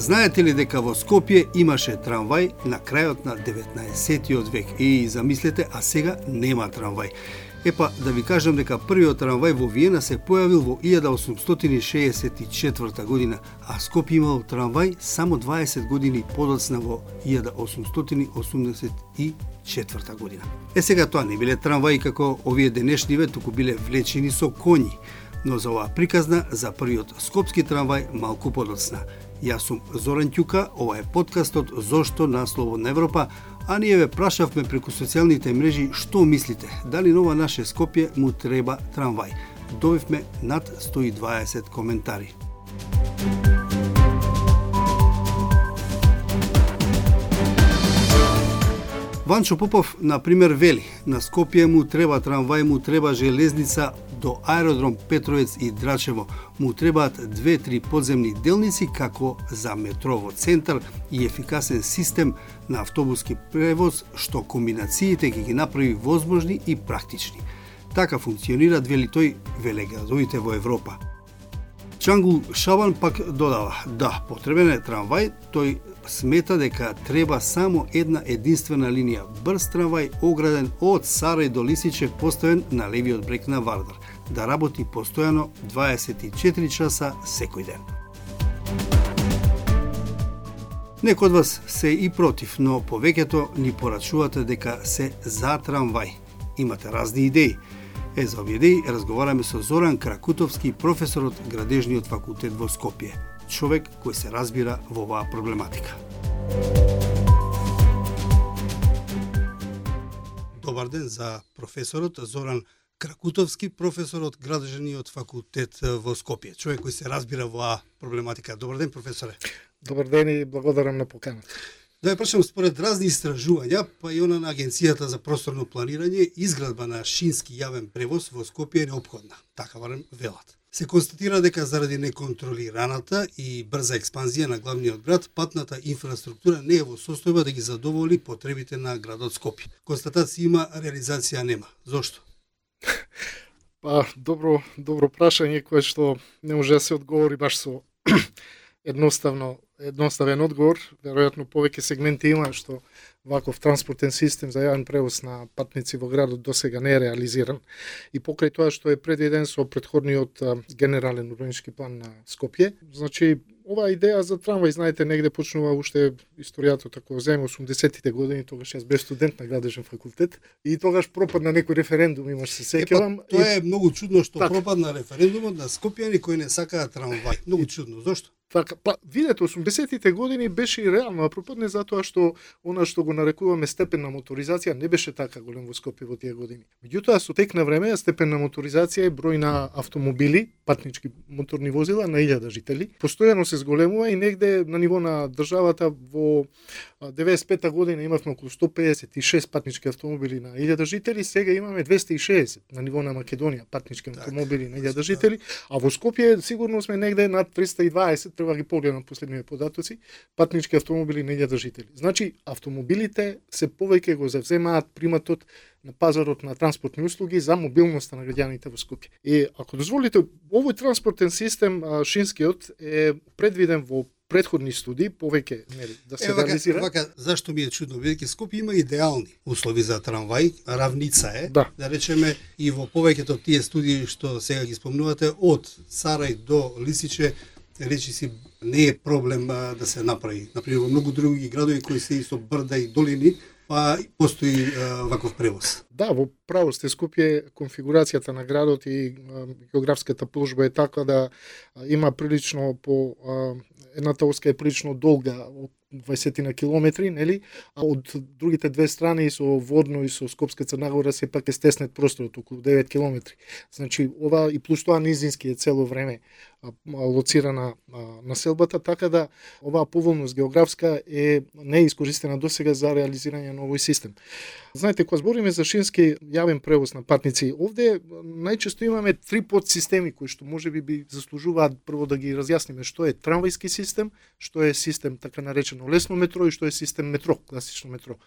Знаете ли дека во Скопје имаше трамвај на крајот на 19 век? И замислете, а сега нема трамвај. Епа, да ви кажам дека првиот трамвај во Виена се појавил во 1864 година, а Скопје имал трамвај само 20 години подоцна во 1884 година. Е сега тоа не биле трамваи како овие денешниве, туку биле влечени со коњи. Но за оваа приказна за првиот скопски трамвај малку подоцна. Јас сум Зоран Ќука, ова е подкастот Зошто на Слободна Европа, а ние ве прашавме преку социјалните мрежи што мислите, дали нова наше Скопје му треба трамвај. Добивме над 120 коментари. Ванчо Попов, на пример, вели, на Скопје му треба трамвај, му треба железница, до аеродром Петровец и Драчево му требаат две-три подземни делници како за метрово центар и ефикасен систем на автобуски превоз што комбинациите ги ги направи возможни и практични. Така функционира вели тој велеградовите во Европа. Чангул Шаван пак додава, да, потребен е трамвај, тој смета дека треба само една единствена линија брз трамвај ограден од Сарај до Лисиче поставен на левиот брег на Вардар да работи постојано 24 часа секој ден. Некој од вас се и против, но повеќето ни порачувате дека се за трамвај. Имате разни идеи. Е, за овие идеи разговараме со Зоран Кракутовски, професор од Градежниот факултет во Скопје. Човек кој се разбира во оваа проблематика. Добар ден за професорот Зоран Кракутовски, професор од Градежниот факултет во Скопје. Човек кој се разбира во проблематика. Добар ден, професоре. Добар ден и благодарам на поканата. Да ја прашам, според разни истражувања, па и она на Агенцијата за просторно планирање, изградба на шински јавен превоз во Скопје е необходна. Така барем велат. Се констатира дека заради неконтролираната и брза експанзија на главниот град, патната инфраструктура не е во состојба да ги задоволи потребите на градот Скопје. Констатација има, реализација нема. Зошто? Па, добро, добро прашање кое што не може да се одговори баш со едноставно едноставен одговор, веројатно повеќе сегменти има што ваков транспортен систем за јавен превоз на патници во градот до сега не е реализиран. И покрај тоа што е предвиден со предходниот генерален урбанички план на Скопје, значи оваа идеја за трамвај, знаете, негде почнува уште историјата како земе 80-тите години, тогаш јас бев студент на градежен факултет и тогаш пропадна некој референдум, имаш се сеќавам. Тоа е многу чудно што так. пропадна референдумот на скопјани кои не сакаат трамвај. Многу чудно, зошто? Така, па, видете, 80-тите години беше и реално, а пропадне затоа што она што го нарекуваме степен на моторизација не беше така голем во Скопје во тие години. Меѓутоа, со тек на време, степен на моторизација е број на автомобили, патнички моторни возила на 1000 жители, постојано се зголемува и негде на ниво на државата во 95 година имавме околу 156 патнички автомобили на 1000 жители, сега имаме 260 на ниво на Македонија патнички так, автомобили на 1000 жители, а во Скопје сигурно сме негде над 320, треба ги погледам последниве податоци, патнички автомобили на 1000 жители. Значи, автомобилите се повеќе го завземаат приматот на пазарот на транспортни услуги за мобилноста на граѓаните во Скопје. И ако дозволите, овој транспортен систем шинскиот е предвиден во предходни студии повеќе нели да се вака, реализира. Вака, зашто ми е чудно бидејќи Скопје има идеални услови за трамвај, равница е. Да. да речеме и во повеќето тие студии што сега ги спомнувате од Сарај до Лисиче речи си не е проблем а, да се направи. Например, во многу други градови кои се и со брда и долини, па постои а, ваков превоз. Да, во право сте Скопје конфигурацијата на градот и а, географската положба е така да а, има прилично по а, едната оска е прилично долга, од 20 на километри, нели? А од другите две страни со Водно и со Скопска Црнагора се пак е стеснет просторот околу 9 километри. Значи ова и плюс тоа низински е цело време лоцирана населбата, така да оваа поволност географска е не искористена досега за реализирање на овој систем. Знаете, кога збориме за шински јавен превоз на патници, овде најчесто имаме три подсистеми кои што може би би заслужуваат прво да ги разјасниме што е трамвајски систем, што е систем така наречено лесно метро и што е систем метро, класично метро.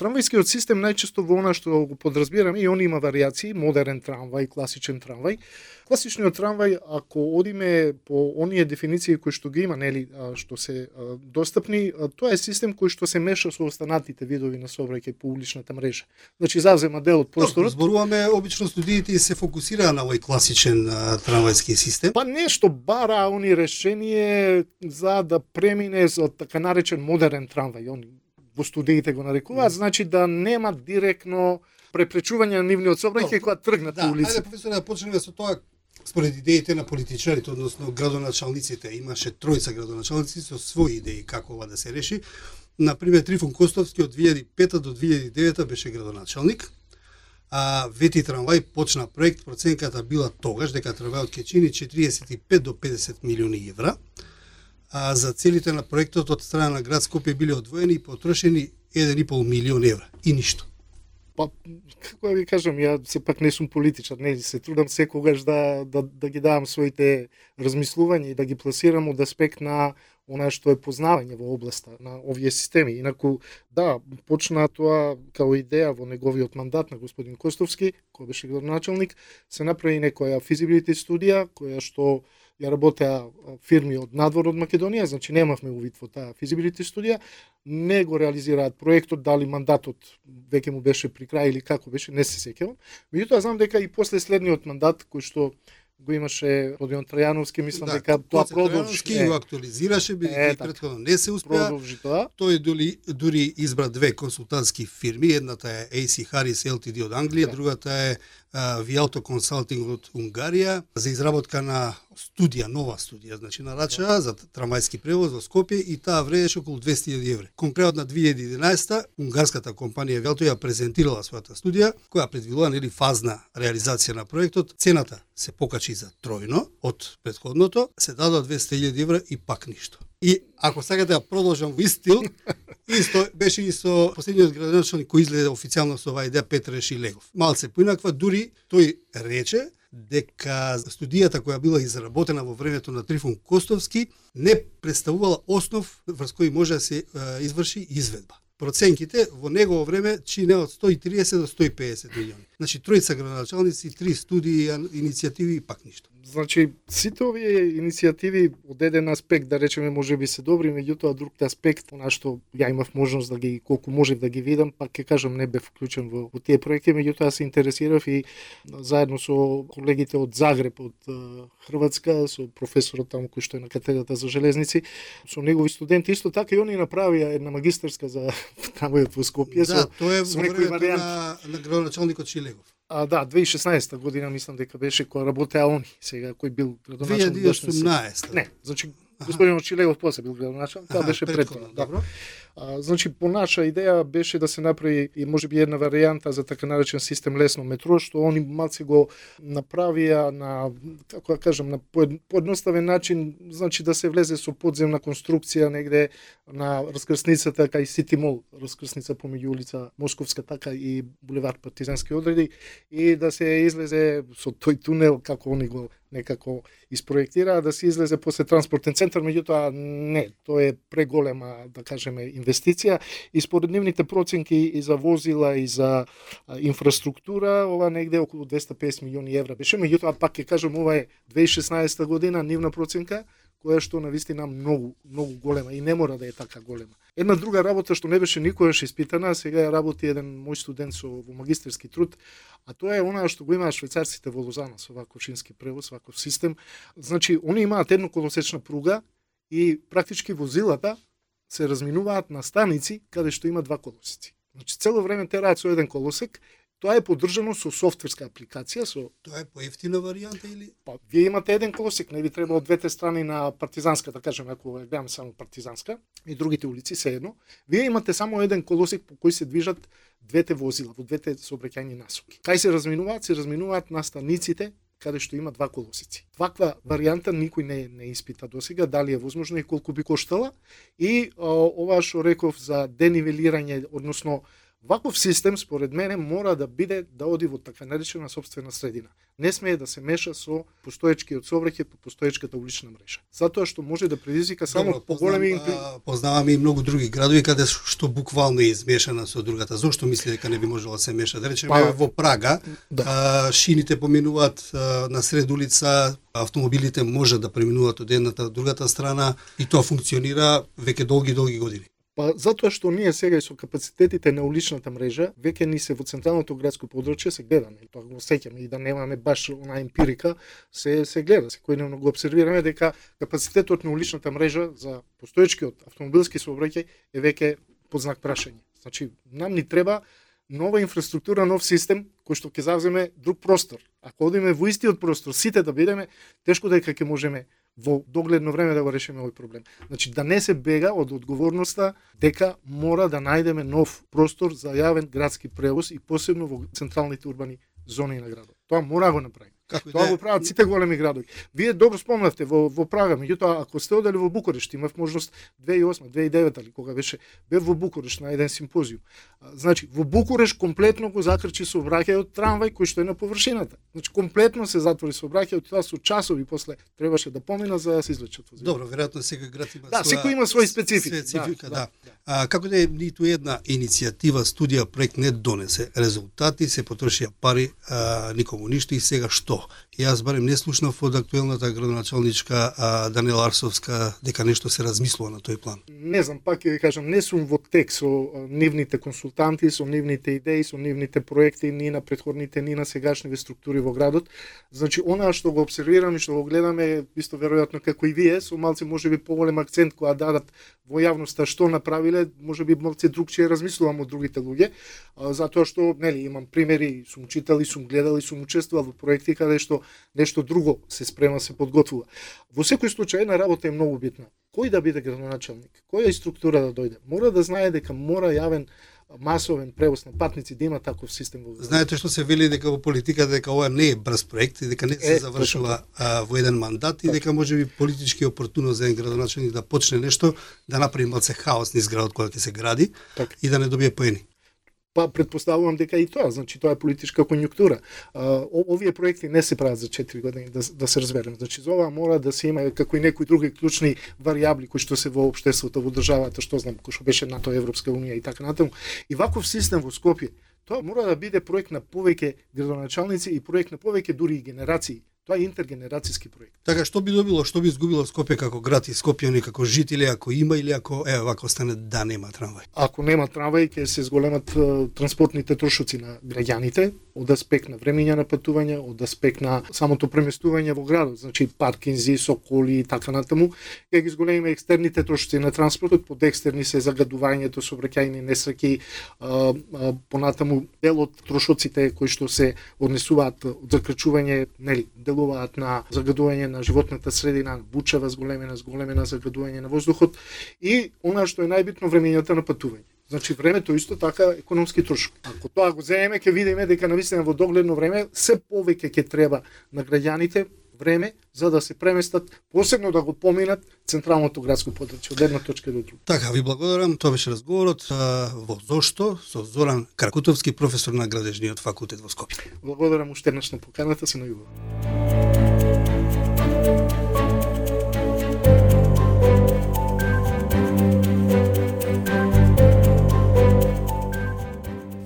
Трамвајскиот систем најчесто во она што го подразбираме и он има варијации, модерен трамвај, класичен трамвај. Класичниот трамвај, ако одиме по оние дефиниции кои што ги има, нели, што се достапни, тоа е систем кој што се меша со останатите видови на сообраќај по уличната мрежа. Значи завзема дел од просторот. Зборуваме обично студиите се фокусираа на овој класичен трамвајски систем. Па нешто бара они решение за да премине за така наречен модерен трамвај. Он во студиите го нарекуваат, значи да нема директно препречување на нивниот сообраќај кога тргнат да, улица. Ајде професоре да почнеме со тоа според идеите на политичарите, односно градоначалниците, имаше тројца градоначалници со своји идеи како ова да се реши. Например, Трифон Костовски од 2005 до 2009 беше градоначалник, а Вети трамвај почна проект, проценката била тогаш дека трамвајот ќе чини 45 до 50 милиони евра. А за целите на проектот од страна на град Скопје биле одвоени и потрошени 1,5 милион евра и ништо. Па, како да ви кажам, ја сепак не сум политичар, не се трудам секогаш да, да, да ги давам своите размислувања и да ги пласирам од аспект на она што е познавање во областа на овие системи. Инаку, да, почна тоа као идеја во неговиот мандат на господин Костовски, кој беше градоначалник, се направи некоја физибилити студија, која што ја работеа фирми од надвор од Македонија, значи немавме увид во таа физибилити студија, не го реализираат проектот, дали мандатот веќе му беше при крај или како беше, не се сеќавам. Меѓутоа знам дека и после следниот мандат кој што го имаше Родион Трајановски, мислам да, дека тоа продолжи. Така, го актуализираше, бидејќи претходно не се успеа. Продолжи тоа. Тој дури, дури избра две консултантски фирми, едната е AC Harris LTD од Англија, да. другата е Vialto Consulting од Унгарија за изработка на студија, нова студија, значи на Рача да. за трамвајски превоз во Скопје и таа вредеше околу 200.000 евра. Конкретно на 2011 унгарската компанија Vialto ја презентирала својата студија која предвидува нели фазна реализација на проектот. Цената се покачи за тројно од предходното, се дадоа 200.000 евра и пак ништо. И ако сакате да продолжам во истил, исто беше и со последниот градоначалник кој изгледа официјално со оваа идеја Петр Шилегов. Малце поинаква, дури тој рече дека студијата која била изработена во времето на Трифон Костовски не представувала основ врз кој може да се изврши изведба проценките во негово време чине од 130 до 150 милиони. Значи тројца градоначалници, три студии, иницијативи и пак ништо. Значи, сите овие иницијативи од еден аспект, да речеме, може би се добри, меѓутоа друг аспект, на што ја имав можност да ги, колку можев да ги видам, пак ќе кажам, не бев вклучен во, во тие проекти, меѓутоа се интересирав и заедно со колегите од Загреб, од Хрватска, со професорот таму кој што е на катедрата за железници, со негови студенти исто така и они направија една магистарска за трамвајот во Скопје да, со, тоа е со во варијанти. на, на градоначалникот Шилегов. А, да, 2016 година мислам дека беше која работеа они, сега кој бил градоначалник. баш не се- 2018. Не, значи господин Очилегов после бил градоначалник, тоа беше претходно. Да. добро. А, значи по наша идеја беше да се направи и може би една варијанта за така наречен систем лесно метро што они малце го направија на како да кажам на поедноставен начин, значи да се влезе со подземна конструкција негде на раскрсницата кај така Сити Мол, раскрсница помеѓу улица Московска така и булевард Партизански одреди и да се излезе со тој тунел како они го некако испроектираа да се излезе после транспортен центар, меѓутоа не, тоа е преголема, да кажеме, инвестиција и според нивните проценки и за возила и за инфраструктура, ова негде околу 250 милиони евра беше, меѓутоа пак ќе кажам ова е 2016 година нивна проценка која што на вистина многу многу голема и не мора да е така голема. Една друга работа што не беше никогаш испитана, а сега ја работи еден мој студент со во магистерски труд, а тоа е она што го имаат швајцарците во Лозана со ваков шински превоз, ваков систем. Значи, они имаат едноколосечна пруга и практички возилата се разминуваат на станици каде што има два колосици. Значи, цело време тераат со еден колосек, тоа е поддржано со софтверска апликација, со Тоа е поевтина варијанта или Па, вие имате еден колосек, не ви треба од двете страни на Партизанска, да кажем, ако ја гледаме само Партизанска и другите улици, се едно. Вие имате само еден колосек по кој се движат двете возила во двете сообраќајни насоки. Кај се разминуваат? Се разминуваат на станиците каде што има два колосици. Ваква варијанта никој не не испита досега дали е возможно и колку би коштала и о, ова што реков за денивелирање, односно Ваков систем, според мене, мора да биде да оди во така наречена собствена средина. Не смее да се меша со постоечкиот сообраќај по постоечката улична мрежа. Затоа што може да предизвика само Добро, поголеми познавам, а, познаваме и многу други градови каде што буквално е измешана со другата. Зошто мисли дека не би можело да се меша? Да речеме Па, во Прага, да. а, шините поминуваат а, на сред улица, автомобилите може да преминуваат од едната до другата страна и тоа функционира веќе долги долги години. Па затоа што ние сега и со капацитетите на уличната мрежа, веќе ни се во централното градско подручје се гледаме, нели? тоа го сеќаме и да немаме баш она емпирика, се се гледа, секојдневно го обсервираме дека капацитетот на уличната мрежа за постоечкиот автомобилски сообраќај е веќе под знак прашање. Значи, нам ни треба нова инфраструктура, нов систем кој што ќе завземе друг простор. Ако одиме во истиот простор, сите да бидеме, тешко дека ќе можеме во догледно време да го решиме овој проблем. Значи да не се бега од одговорноста дека мора да најдеме нов простор за јавен градски превоз и посебно во централните урбани зони на градот. Тоа мора да го направи. Како Тоа да го прават сите големи градови. Вие добро спомнавте во во Прага, меѓутоа ако сте одели во Букурешт, имав можност 2008, 2009 или кога беше бев во Букурешт на еден симпозиум. Значи во Букурешт комплетно го закрчи сообраќајот трамвај кој што е на површината. Значи комплетно се затвори сообраќајот, тоа со часови после требаше да помина за да се извлечат возила. Добро, веројатно секој град има Да, секој има свој специфика. специфика, да. Да, да, А, како да е, ниту една иницијатива, студија, проект не донесе резултати, се потрошија пари, а, никому ништо и сега што? Јас барем не слушнав од актуелната градоначалничка а, Данела Арсовска дека нешто се размислува на тој план. не знам, пак ќе кажам, не сум во тек со нивните консултанти, со нивните идеи, со нивните проекти, ни на предходните, ни на сегашните структури во градот. Значи, она што го обсервирам и што го гледаме, исто веројатно како и вие, со малце можеби поголем акцент која дадат во јавноста што направиле, можеби малце другче размислувам од другите луѓе, затоа што, нели, имам примери, сум читал и сум гледал и сум учествувал во проекти каде што нешто друго се спрема, се подготвува. Во секој случај една работа е многу битна. Кој да биде градоначалник? Која структура да дојде? Мора да знае дека мора јавен масовен превоз на патници да има таков систем во. Знаете што се вели дека во политиката дека ова не е брз проект и дека не се Е, завршува а, во еден мандат и дека може би политички опортуно за еден градоначалник да почне нешто да направи малце хаос низ градот кој ќе се гради Така. и да не добие поени. Па предпоставувам дека и тоа, значи тоа е политичка конјуктура. Овие проекти не се прават за 4 години да, да се разберем. Значи за ова мора да се има како и некои други клучни варијабли кои што се во општеството, во државата, што знам, кој што беше НАТО, Европска унија и така натаму. И ваков систем во Скопје, тоа мора да биде проект на повеќе градоначалници и проект на повеќе дури и генерации. Тоа е интергенерацијски проект. Така што би добило, што би изгубило Скопје како град и Скопјани како жители ако има или ако е вако стане да нема трамвај. Ако нема трамвај, ќе се зголемат транспортните трошоци на граѓаните, од аспект на времења на патување, од аспект на самото преместување во градот, значи паркинзи, соколи и така натаму, ќе ги зголемиме екстерните трошоци на транспортот, под екстерни се загадувањето, сообраќајни несреќи, понатаму дел од трошоците кои што се однесуваат од закрачување, нели, делуваат на загадување на животната средина, бучава зголемена, зголемена загадување на воздухот и она што е најбитно времењата на патување. Значи времето исто така економски трошок. Ако тоа го земеме, ќе видиме дека навистина во догледно време се повеќе ќе треба на граѓаните време за да се преместат, посебно да го поминат централното градско подрачје од една точка до друга. Така, ви благодарам. Тоа беше разговорот а, во Зошто со Зоран Каркутовски, професор на градежниот факултет во Скопје. Благодарам уште еднаш на поканата, се најубаво.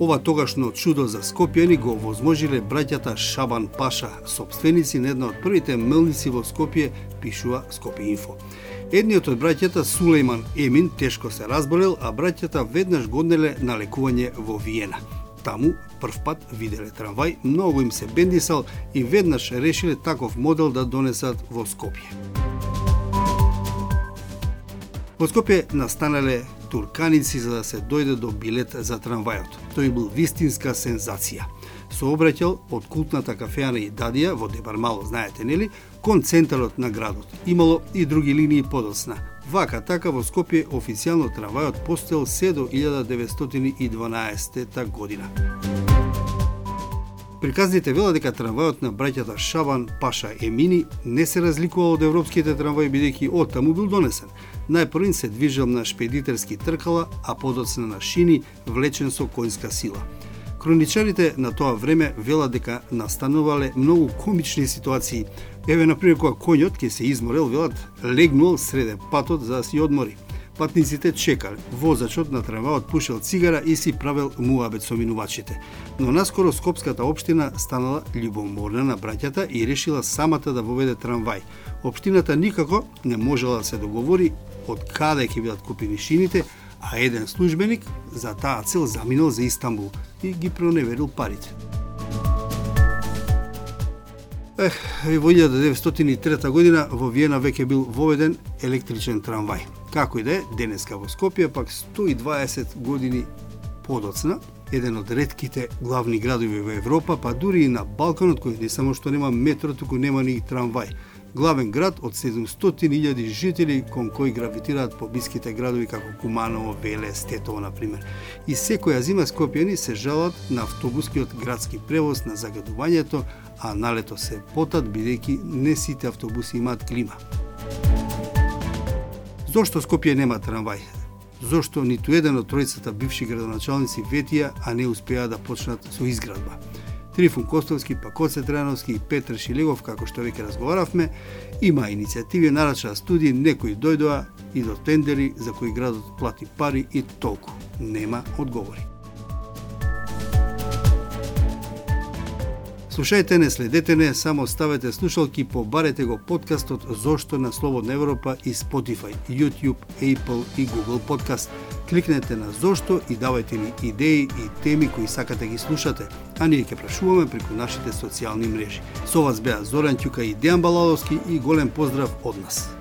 Ова тогашно чудо за Скопјани го возможиле браќата Шабан Паша, собственици на една од првите мелници во Скопје, пишува Скопје Инфо. Едниот од браќата Сулейман Емин тешко се разболел, а браќата веднаш го на лекување во Виена. Таму прв пат виделе трамвај, многу им се бендисал и веднаш решиле таков модел да донесат во Скопје. Во Скопје настанале турканици за да се дојде до билет за трамвајот. Тој бил вистинска сензација. Сообраќал од култната кафеана и Дадија во Дебармало, знаете нели, кон центарот на градот. Имало и други линии подоцна. Вака така во Скопје официјално трамвајот постоел се до 1912 година. Приказните велат дека трамвајот на браќата Шабан Паша Емини не се разликува од европските трамваи бидејќи од таму бил донесен. Најпрвин се движел на шпедитерски тркала, а подоцна на шини, влечен со коњска сила. Кроничарите на тоа време велат дека настанувале многу комични ситуации. Еве, например, кога конјот ќе се изморел, велат, легнул среде патот за да си одмори. Патниците чекале. Возачот на трамвајот пушел цигара и си правел муабет со минувачите. Но наскоро Скопската општина станала љубоморна на браќата и решила самата да воведе трамвај. Општината никако не можела да се договори од каде ќе бидат купени шините, а еден службеник за таа цел заминал за Истанбул и ги проневерил парите. Ех, во 1903 година во Виена веќе бил воведен електричен трамвај. Како и да е, денеска во Скопје, пак 120 години подоцна, еден од редките главни градови во Европа, па дури и на Балканот, кој не само што нема метро, туку нема ни трамвај главен град од 700.000 жители кон кои гравитираат по блиските градови како Куманово, Веле, Стетово, например. И секоја зима скопјани се жалат на автобускиот градски превоз на загадувањето, а налето се потат бидејќи не сите автобуси имаат клима. Зошто Скопје нема трамвај? Зошто ниту еден од тројцата бивши градоначалници ветија, а не успеа да почнат со изградба? Трифун Костовски, Пакоце Трановски и Петр Шилегов, како што веќе разговаравме, има иницијативи, нарача студии, некои дојдоа и до тендери за кои градот плати пари и толку. Нема одговори. Слушајте не, следете не, само ставете слушалки, побарете го подкастот Зошто на Слободна Европа и Spotify, YouTube, Apple и Google Podcast. Кликнете на Зошто и давајте ни идеи и теми кои сакате ги слушате, а ние ќе прашуваме преку нашите социјални мрежи. Со вас беа Зоран Ќука и Дејан Балаловски и голем поздрав од нас.